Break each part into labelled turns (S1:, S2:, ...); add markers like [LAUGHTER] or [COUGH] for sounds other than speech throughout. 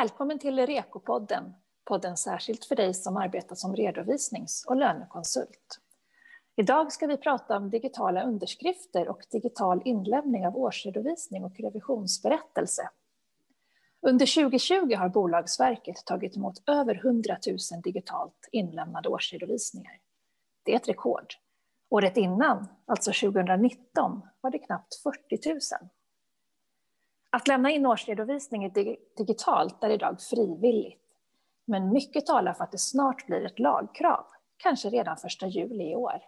S1: Välkommen till Rekopodden, podden särskilt för dig som arbetar som redovisnings och lönekonsult. Idag ska vi prata om digitala underskrifter och digital inlämning av årsredovisning och revisionsberättelse. Under 2020 har Bolagsverket tagit emot över 100 000 digitalt inlämnade årsredovisningar. Det är ett rekord. Året innan, alltså 2019, var det knappt 40 000. Att lämna in årsredovisning digitalt är idag frivilligt. Men mycket talar för att det snart blir ett lagkrav, kanske redan 1 juli i år.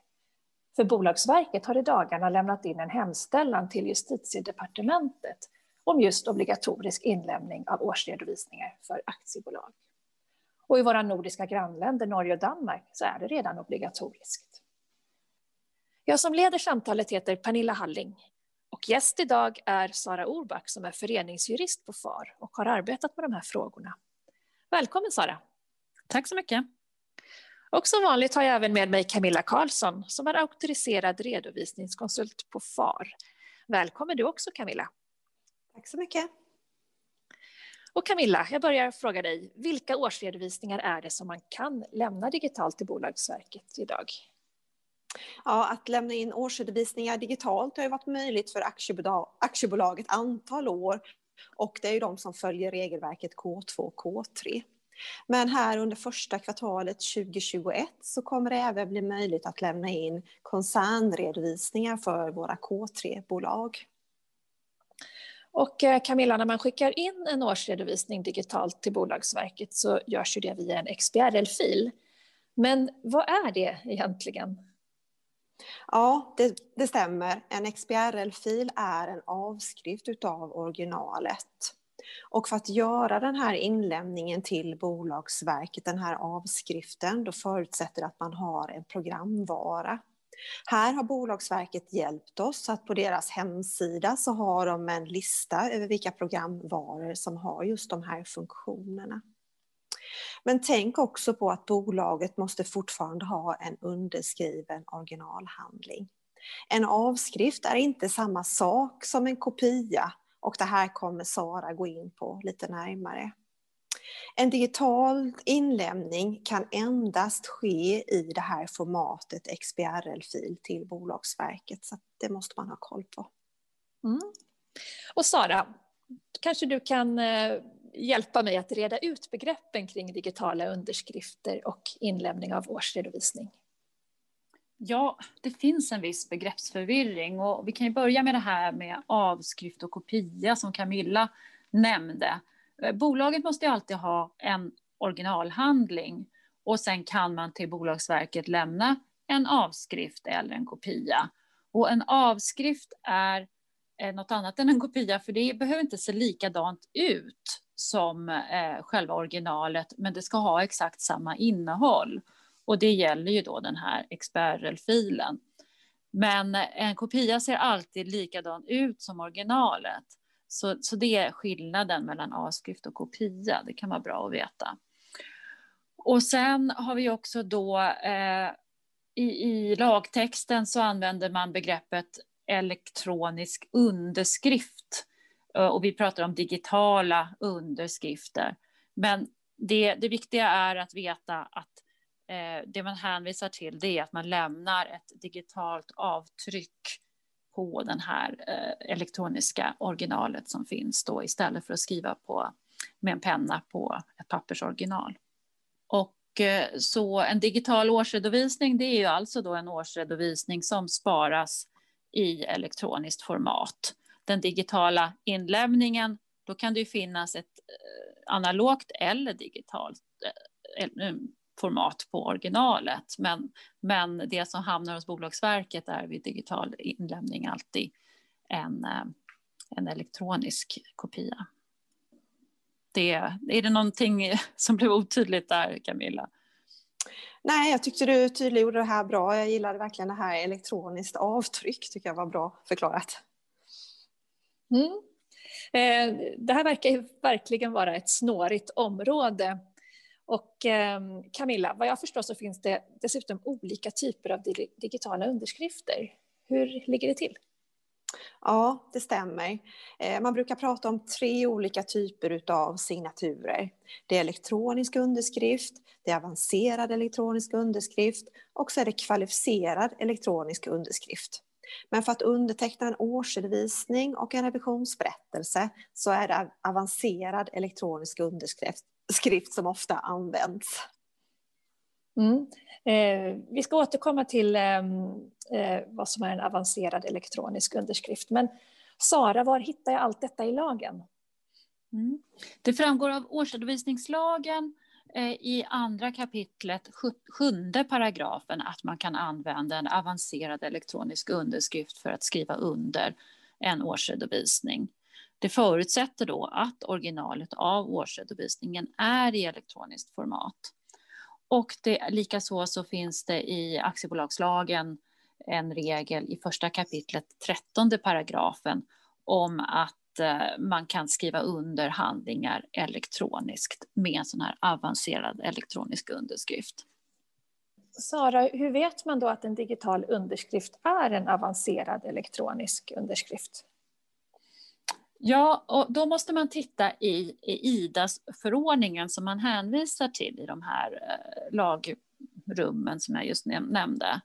S1: För Bolagsverket har i dagarna lämnat in en hemställan till Justitiedepartementet om just obligatorisk inlämning av årsredovisningar för aktiebolag. Och i våra nordiska grannländer Norge och Danmark så är det redan obligatoriskt. Jag som leder samtalet heter Pernilla Halling och gäst idag är Sara Orback som är föreningsjurist på FAR och har arbetat med de här frågorna. Välkommen Sara.
S2: Tack så mycket.
S1: Och som vanligt har jag även med mig Camilla Karlsson som är auktoriserad redovisningskonsult på FAR. Välkommen du också Camilla.
S3: Tack så mycket.
S1: Och Camilla, jag börjar fråga dig, vilka årsredovisningar är det som man kan lämna digitalt till Bolagsverket idag?
S3: Ja, att lämna in årsredovisningar digitalt har ju varit möjligt för aktiebolag, aktiebolag ett antal år och det är ju de som följer regelverket K2 och K3. Men här under första kvartalet 2021 så kommer det även bli möjligt att lämna in koncernredovisningar för våra K3-bolag.
S1: Och eh, Camilla, när man skickar in en årsredovisning digitalt till Bolagsverket så görs ju det via en XBRL-fil. Men vad är det egentligen?
S3: Ja, det, det stämmer. En XBRL-fil är en avskrift utav originalet. Och för att göra den här inlämningen till Bolagsverket, den här avskriften, då förutsätter det att man har en programvara. Här har Bolagsverket hjälpt oss att på deras hemsida så har de en lista över vilka programvaror som har just de här funktionerna. Men tänk också på att bolaget måste fortfarande ha en underskriven originalhandling. En avskrift är inte samma sak som en kopia och det här kommer Sara gå in på lite närmare. En digital inlämning kan endast ske i det här formatet XBRL-fil till Bolagsverket så det måste man ha koll på.
S1: Mm. Och Sara, kanske du kan eh, hjälpa mig att reda ut begreppen kring digitala underskrifter och inlämning av årsredovisning?
S2: Ja, det finns en viss begreppsförvirring och vi kan ju börja med det här med avskrift och kopia som Camilla nämnde. Eh, bolaget måste ju alltid ha en originalhandling och sen kan man till Bolagsverket lämna en avskrift eller en kopia. Och en avskrift är eh, något annat än en kopia för det behöver inte se likadant ut som eh, själva originalet, men det ska ha exakt samma innehåll. Och det gäller ju då den här XBRL-filen. Men en kopia ser alltid likadan ut som originalet. Så, så det är skillnaden mellan avskrift och kopia. Det kan vara bra att veta. Och sen har vi också då eh, i, i lagtexten så använder man begreppet elektronisk underskrift Eh, Eh, och vi pratar om digitala underskrifter. Men det, det viktiga är att veta att eh, det man hänvisar till det är att man lämnar ett digitalt avtryck på den här eh, elektroniska originalet som finns då istället för att skriva på, med en penna på ett pappersoriginal. Och eh, så en digital årsredovisning det är ju alltså då en årsredovisning som sparas i elektroniskt format den digitala inlämningen, då kan det ju finnas ett eh, analogt eller digitalt eh, eh, format på originalet. Men, men det som hamnar hos Bolagsverket är vid digital inlämning alltid en, en elektronisk kopia. Det, är det någonting som blev otydligt där, Camilla?
S3: Nej, jag tyckte du tydliggjorde det här bra. Jag gillade verkligen det här elektroniskt avtryck, tycker jag var bra förklarat.
S1: Mm. Eh, det här verkar ju verkligen vara ett snårigt område. Och ehm, Camilla, vad jag förstår så finns det dessutom olika typer av digitala underskrifter. Hur ligger det till?
S3: Ja, det stämmer. Eh, man brukar prata om tre olika typer av signaturer. Det är elektronisk underskrift, det är avancerad elektronisk underskrift och så är det kvalificerad elektronisk underskrift. Men för att underteckna en årsredovisning och en revisionsberättelse så är det avancerad elektronisk underskrift som ofta används.
S1: Mm. Eh, vi ska återkomma till eh, eh, vad som är en avancerad elektronisk underskrift. Men Sara, var hittar jag allt detta i lagen?
S2: Mm. Det framgår av årsredovisningslagen eh, Eh, i andra kapitlet, sjunde paragrafen, att man kan använda en avancerad elektronisk underskrift för att skriva under en årsredovisning. Det förutsätter då att originalet av årsredovisningen är i elektroniskt format. Och det, likaså så finns det i aktiebolagslagen en regel i första kapitlet, trettonde paragrafen, om att man kan skriva under handlingar elektroniskt med en sån här avancerad elektronisk underskrift.
S1: Sara, hur vet man då att en digital underskrift är en avancerad elektronisk underskrift?
S2: Ja, och då måste man titta i, i IDAS-förordningen som man hänvisar till i de här eh, lagrummen som jag just nämnde.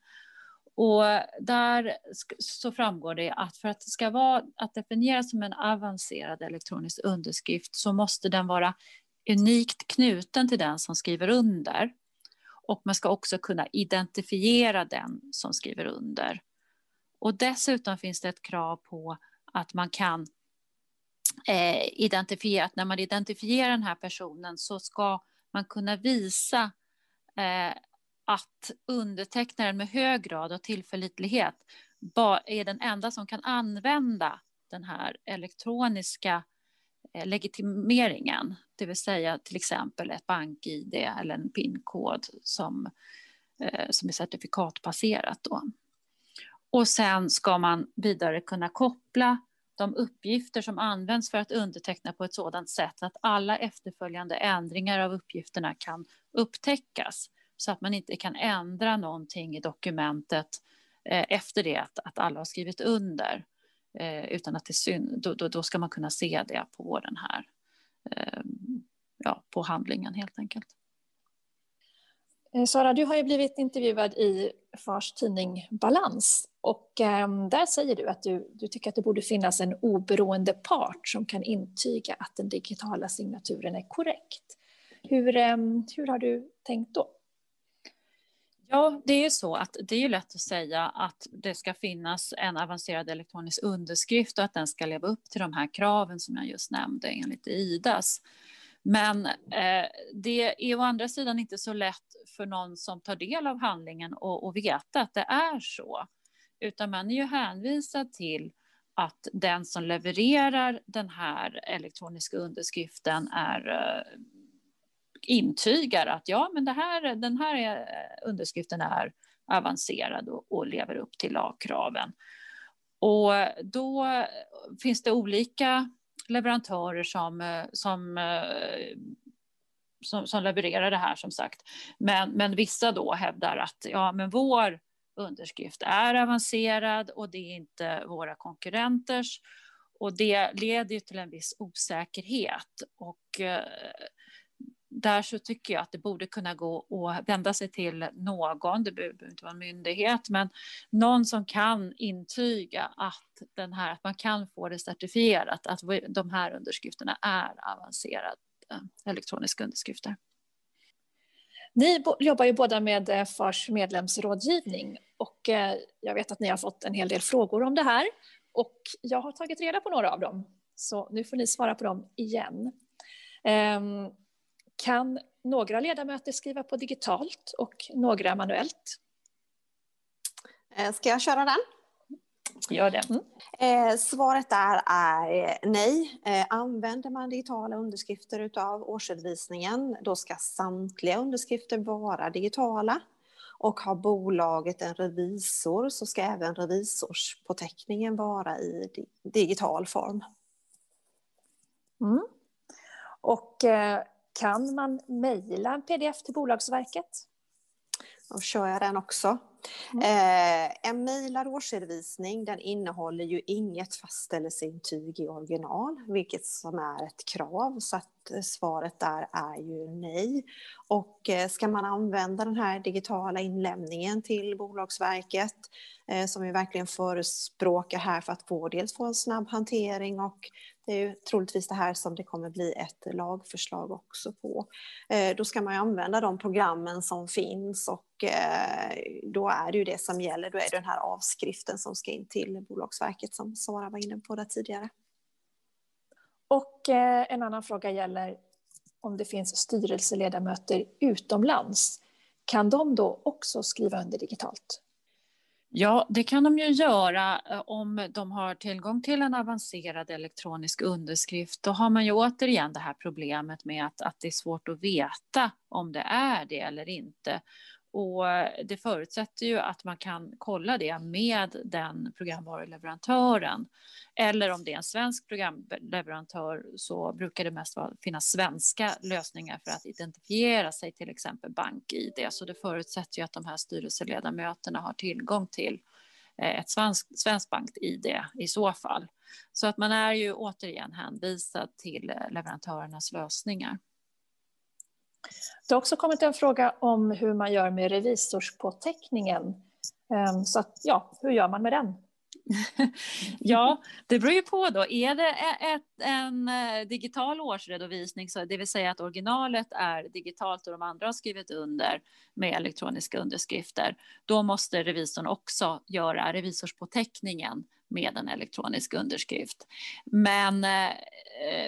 S2: Och där så framgår det att för att det ska vara att definieras som en avancerad elektronisk underskrift så måste den vara unikt knuten till den som skriver under. Och man ska också kunna identifiera den som skriver under. Och dessutom finns det ett krav på att man kan eh, identifiera, att när man identifierar den här personen så ska man kunna visa eh, att undertecknaren med hög grad av tillförlitlighet är den enda som kan använda den här elektroniska eh, legitimeringen, det vill säga till exempel ett bank-id eller en PIN-kod som, eh, som är certifikatbaserat. Då. Och sen ska man vidare kunna koppla de uppgifter som används för att underteckna på ett sådant sätt att alla efterföljande ändringar av uppgifterna kan upptäckas så att man inte kan ändra någonting i dokumentet eh, efter det att, att alla har skrivit under. Eh, utan att det syn, då, då, då, ska man kunna se det på den här eh, ja, på handlingen helt enkelt.
S1: Eh, Sara, du har ju blivit intervjuad i Fars tidning Balans och ehm, där säger du att du, du tycker att det borde finnas en oberoende part som kan intyga att den digitala signaturen är korrekt. Hur, ehm, hur har du tänkt då?
S2: Ja, det är ju så att det är lätt att säga att det ska finnas en avancerad elektronisk underskrift och att den ska leva upp till de här kraven som jag just nämnde enligt IDAS. Men eh, det är å andra sidan inte så lätt för någon som tar del av handlingen att veta att det är så. Utan man är ju hänvisad till att den som levererar den här elektroniska underskriften är eh, intygar att ja, men det här, den här är, underskriften är avancerad och, och lever upp till lagkraven. Och då finns det olika leverantörer som, som, som, som, levererar det här som sagt. Men, men vissa då hävdar att ja, men vår underskrift är avancerad och det är inte våra konkurrenters. Och det leder ju till en viss osäkerhet. Och eh, där så tycker jag att det borde kunna gå att vända sig till någon, det behöver inte vara en myndighet, men någon som kan intyga att, den här, att man kan få det certifierat, att de här underskrifterna är avancerade elektroniska underskrifter.
S1: Ni jobbar ju båda med eh, FARs medlemsrådgivning och eh, jag vet att ni har fått en hel del frågor om det här och jag har tagit reda på några av dem, så nu får ni svara på dem igen. Kan några ledamöter skriva på digitalt och några manuellt?
S3: Eh, ska jag köra den?
S1: Gör det. Mm.
S3: Eh, svaret där är nej. Eh, använder man digitala underskrifter av årsredovisningen då ska samtliga underskrifter vara digitala. Och har bolaget en revisor så ska även revisorspåteckningen vara i digital form.
S1: Mm. Och eh, kan man mejla en pdf till Bolagsverket?
S3: Då kör jag den också. Mm. Eh, en mejlad årsredovisning den innehåller ju inget fastställelseintyg i original, vilket som är ett krav. Så att eh, svaret där är ju nej. Och eh, ska man använda den här digitala inlämningen till Bolagsverket, eh, som vi verkligen förespråkar här för att få dels få en snabb hantering och det är ju troligtvis det här som det kommer bli ett lagförslag också på. Eh, då ska man ju använda de programmen som finns och eh, då är det ju det som gäller. Då är det den här avskriften som ska in till Bolagsverket som Sara var inne på där tidigare.
S1: Och eh, en annan fråga gäller om det finns styrelseledamöter utomlands. Kan de då också skriva under digitalt?
S2: Ja, det kan de ju göra eh, om de har tillgång till en avancerad elektronisk underskrift. Då har man ju återigen det här problemet med att, att det är svårt att veta om det är det eller inte. Och det förutsätter ju att man kan kolla det med den programvaruleverantören. Eller om det är en svensk programleverantör så brukar det mest finnas svenska lösningar för att identifiera sig, till exempel BankID. Så det förutsätter ju att de här styrelseledamöterna har tillgång till eh, ett svenskt svensk bank-id i så fall. Så att man är ju återigen hänvisad till eh, leverantörernas lösningar.
S1: Det har också kommit en fråga om hur man gör med revisorspåteckningen. Ehm, så att, ja, hur gör man med den? [LAUGHS]
S2: ja, det beror ju på då. Är det ett, en eh, digital årsredovisning, så det vill säga att originalet är digitalt och de andra har skrivit under med elektroniska underskrifter, då måste revisorn också göra revisorspåteckningen med en elektronisk underskrift. Men, eh,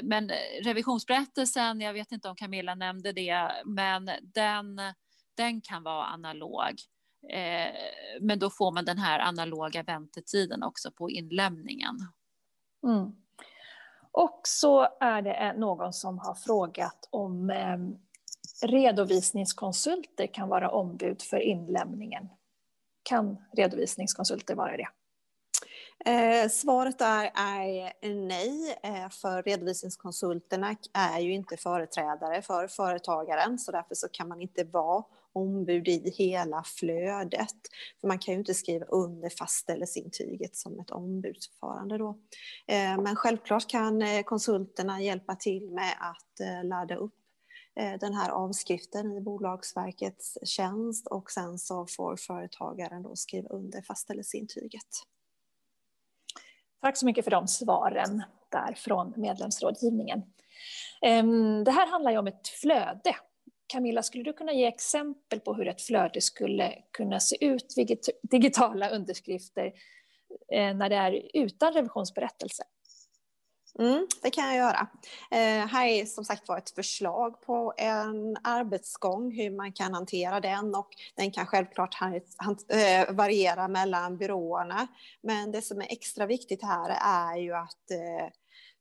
S2: men revisionsberättelsen, jag vet inte om Camilla nämnde det, men den, den kan vara analog. Eh, men då får man den här analoga väntetiden också på inlämningen.
S1: Mm. Och så är det någon som har frågat om eh, redovisningskonsulter kan vara ombud för inlämningen. Kan redovisningskonsulter vara det?
S3: Eh, svaret är, är nej, eh, för redovisningskonsulterna är ju inte företrädare för företagaren, så därför så kan man inte vara ombud i hela flödet. För man kan ju inte skriva under fastställelseintyget som ett ombudsförfarande då. Eh, men självklart kan eh, konsulterna hjälpa till med att eh, ladda upp eh, den här avskriften i Bolagsverkets tjänst och sen så får företagaren då skriva under fastställelseintyget.
S1: Tack så mycket för de svaren där från medlemsrådgivningen. Ehm, det här handlar ju om ett flöde. Camilla, skulle du kunna ge exempel på hur ett flöde skulle kunna se ut, digitala underskrifter, eh, när det är utan revisionsberättelse?
S3: Mm, det kan jag göra. Eh, här är som sagt var ett förslag på en arbetsgång, hur man kan hantera den och den kan självklart eh, variera mellan byråerna. Men det som är extra viktigt här är ju att eh,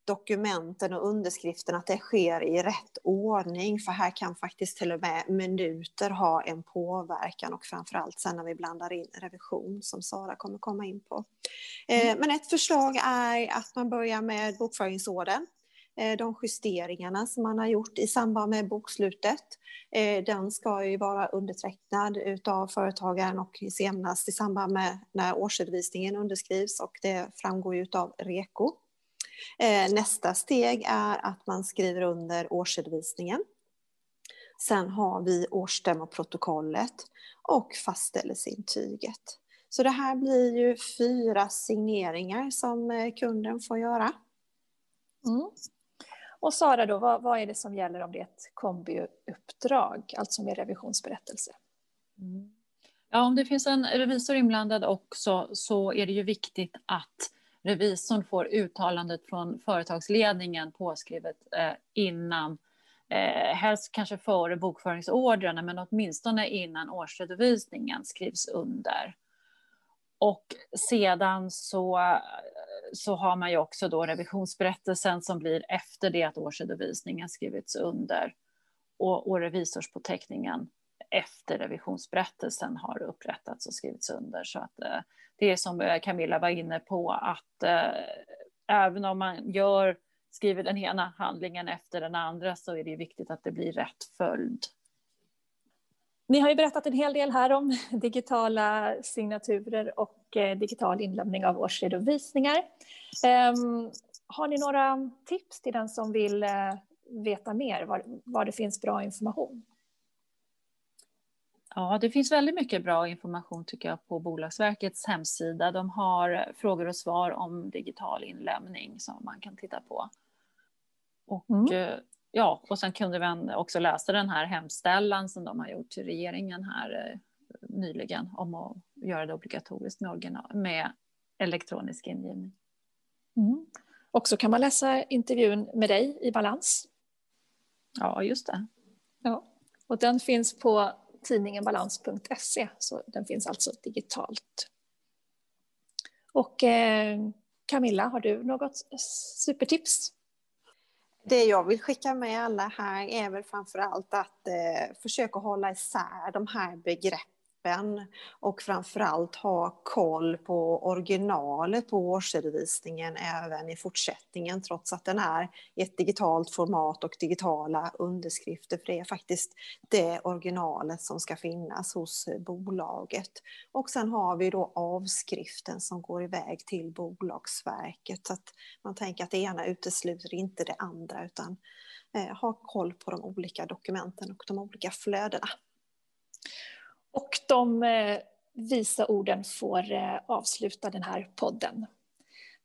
S3: dokumenten och underskriften att det sker i rätt ordning för här kan faktiskt till och med minuter ha en påverkan och framförallt sen när vi blandar in revision som Sara kommer komma in på. Eh, mm. Men ett förslag är att man börjar med bokföringsorden. Eh, de justeringarna som man har gjort i samband med bokslutet. Eh, den ska ju vara undertecknad av företagaren och senast i samband med när årsredovisningen underskrivs och det framgår ju av REKO. Eh, nästa steg är att man skriver under årsredovisningen. Sen har vi årsstämmoprotokollet och fastställelseintyget. Så det här blir ju fyra signeringar som eh, kunden får göra.
S1: Mm. Och Sara, då, vad, vad, är det som gäller om det är ett kombiuppdrag, alltså med revisionsberättelse?
S2: Mm. Ja, om det finns en revisor inblandad också så är det ju viktigt att revisorn får uttalandet från företagsledningen påskrivet eh, innan, eh, helst kanske före bokföringsordrarna, men åtminstone innan årsredovisningen skrivs under. Och sedan så, så har man ju också då revisionsberättelsen som blir efter det att årsredovisningen skrivits under och, och revisorspåteckningen efter revisionsberättelsen har upprättats och skrivits under. Så att eh, det är som eh, Camilla var inne på, att eh, även om man gör, skriver den ena handlingen efter den andra så är det viktigt att det blir rätt följd.
S1: Ni har ju berättat en hel del här om [LAUGHS] digitala signaturer och digital inlämning av årsredovisningar. Ehm, har ni några tips till den som vill veta mer, var, var det finns bra information?
S2: Ja, det finns väldigt mycket bra information tycker jag på Bolagsverkets hemsida. De har frågor och svar om digital inlämning som man kan titta på. Och, mm. Eh, ja, och sen kunde vi också läsa den här hemställan som de har gjort till regeringen här eh, nyligen om att göra det obligatoriskt med, original, med elektronisk ingivning.
S1: Mm. Och så kan man läsa intervjun med dig i Balans.
S2: Ja, just det.
S1: Ja, och den finns på tidningen balans.se, så den finns alltså digitalt. Och eh, Camilla, har du något supertips?
S3: Det jag vill skicka med alla här är väl framför allt att eh, försöka hålla isär de här begreppen appen och framförallt ha koll på originalet på årsredovisningen även i fortsättningen trots att den är i ett digitalt format och digitala underskrifter för det är faktiskt det originalet som ska finnas hos bolaget. Och sen har vi då avskriften som går iväg till Bolagsverket så att man tänker att det ena utesluter inte det andra utan eh, ha koll på de olika dokumenten och de olika flödena.
S1: Och de eh, visa orden får eh, avsluta den här podden.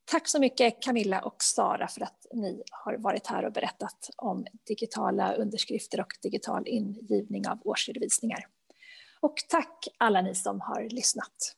S1: Tack så mycket Camilla och Sara för att ni har varit här och berättat om digitala underskrifter och digital ingivning av årsredovisningar. Och tack alla ni som har lyssnat.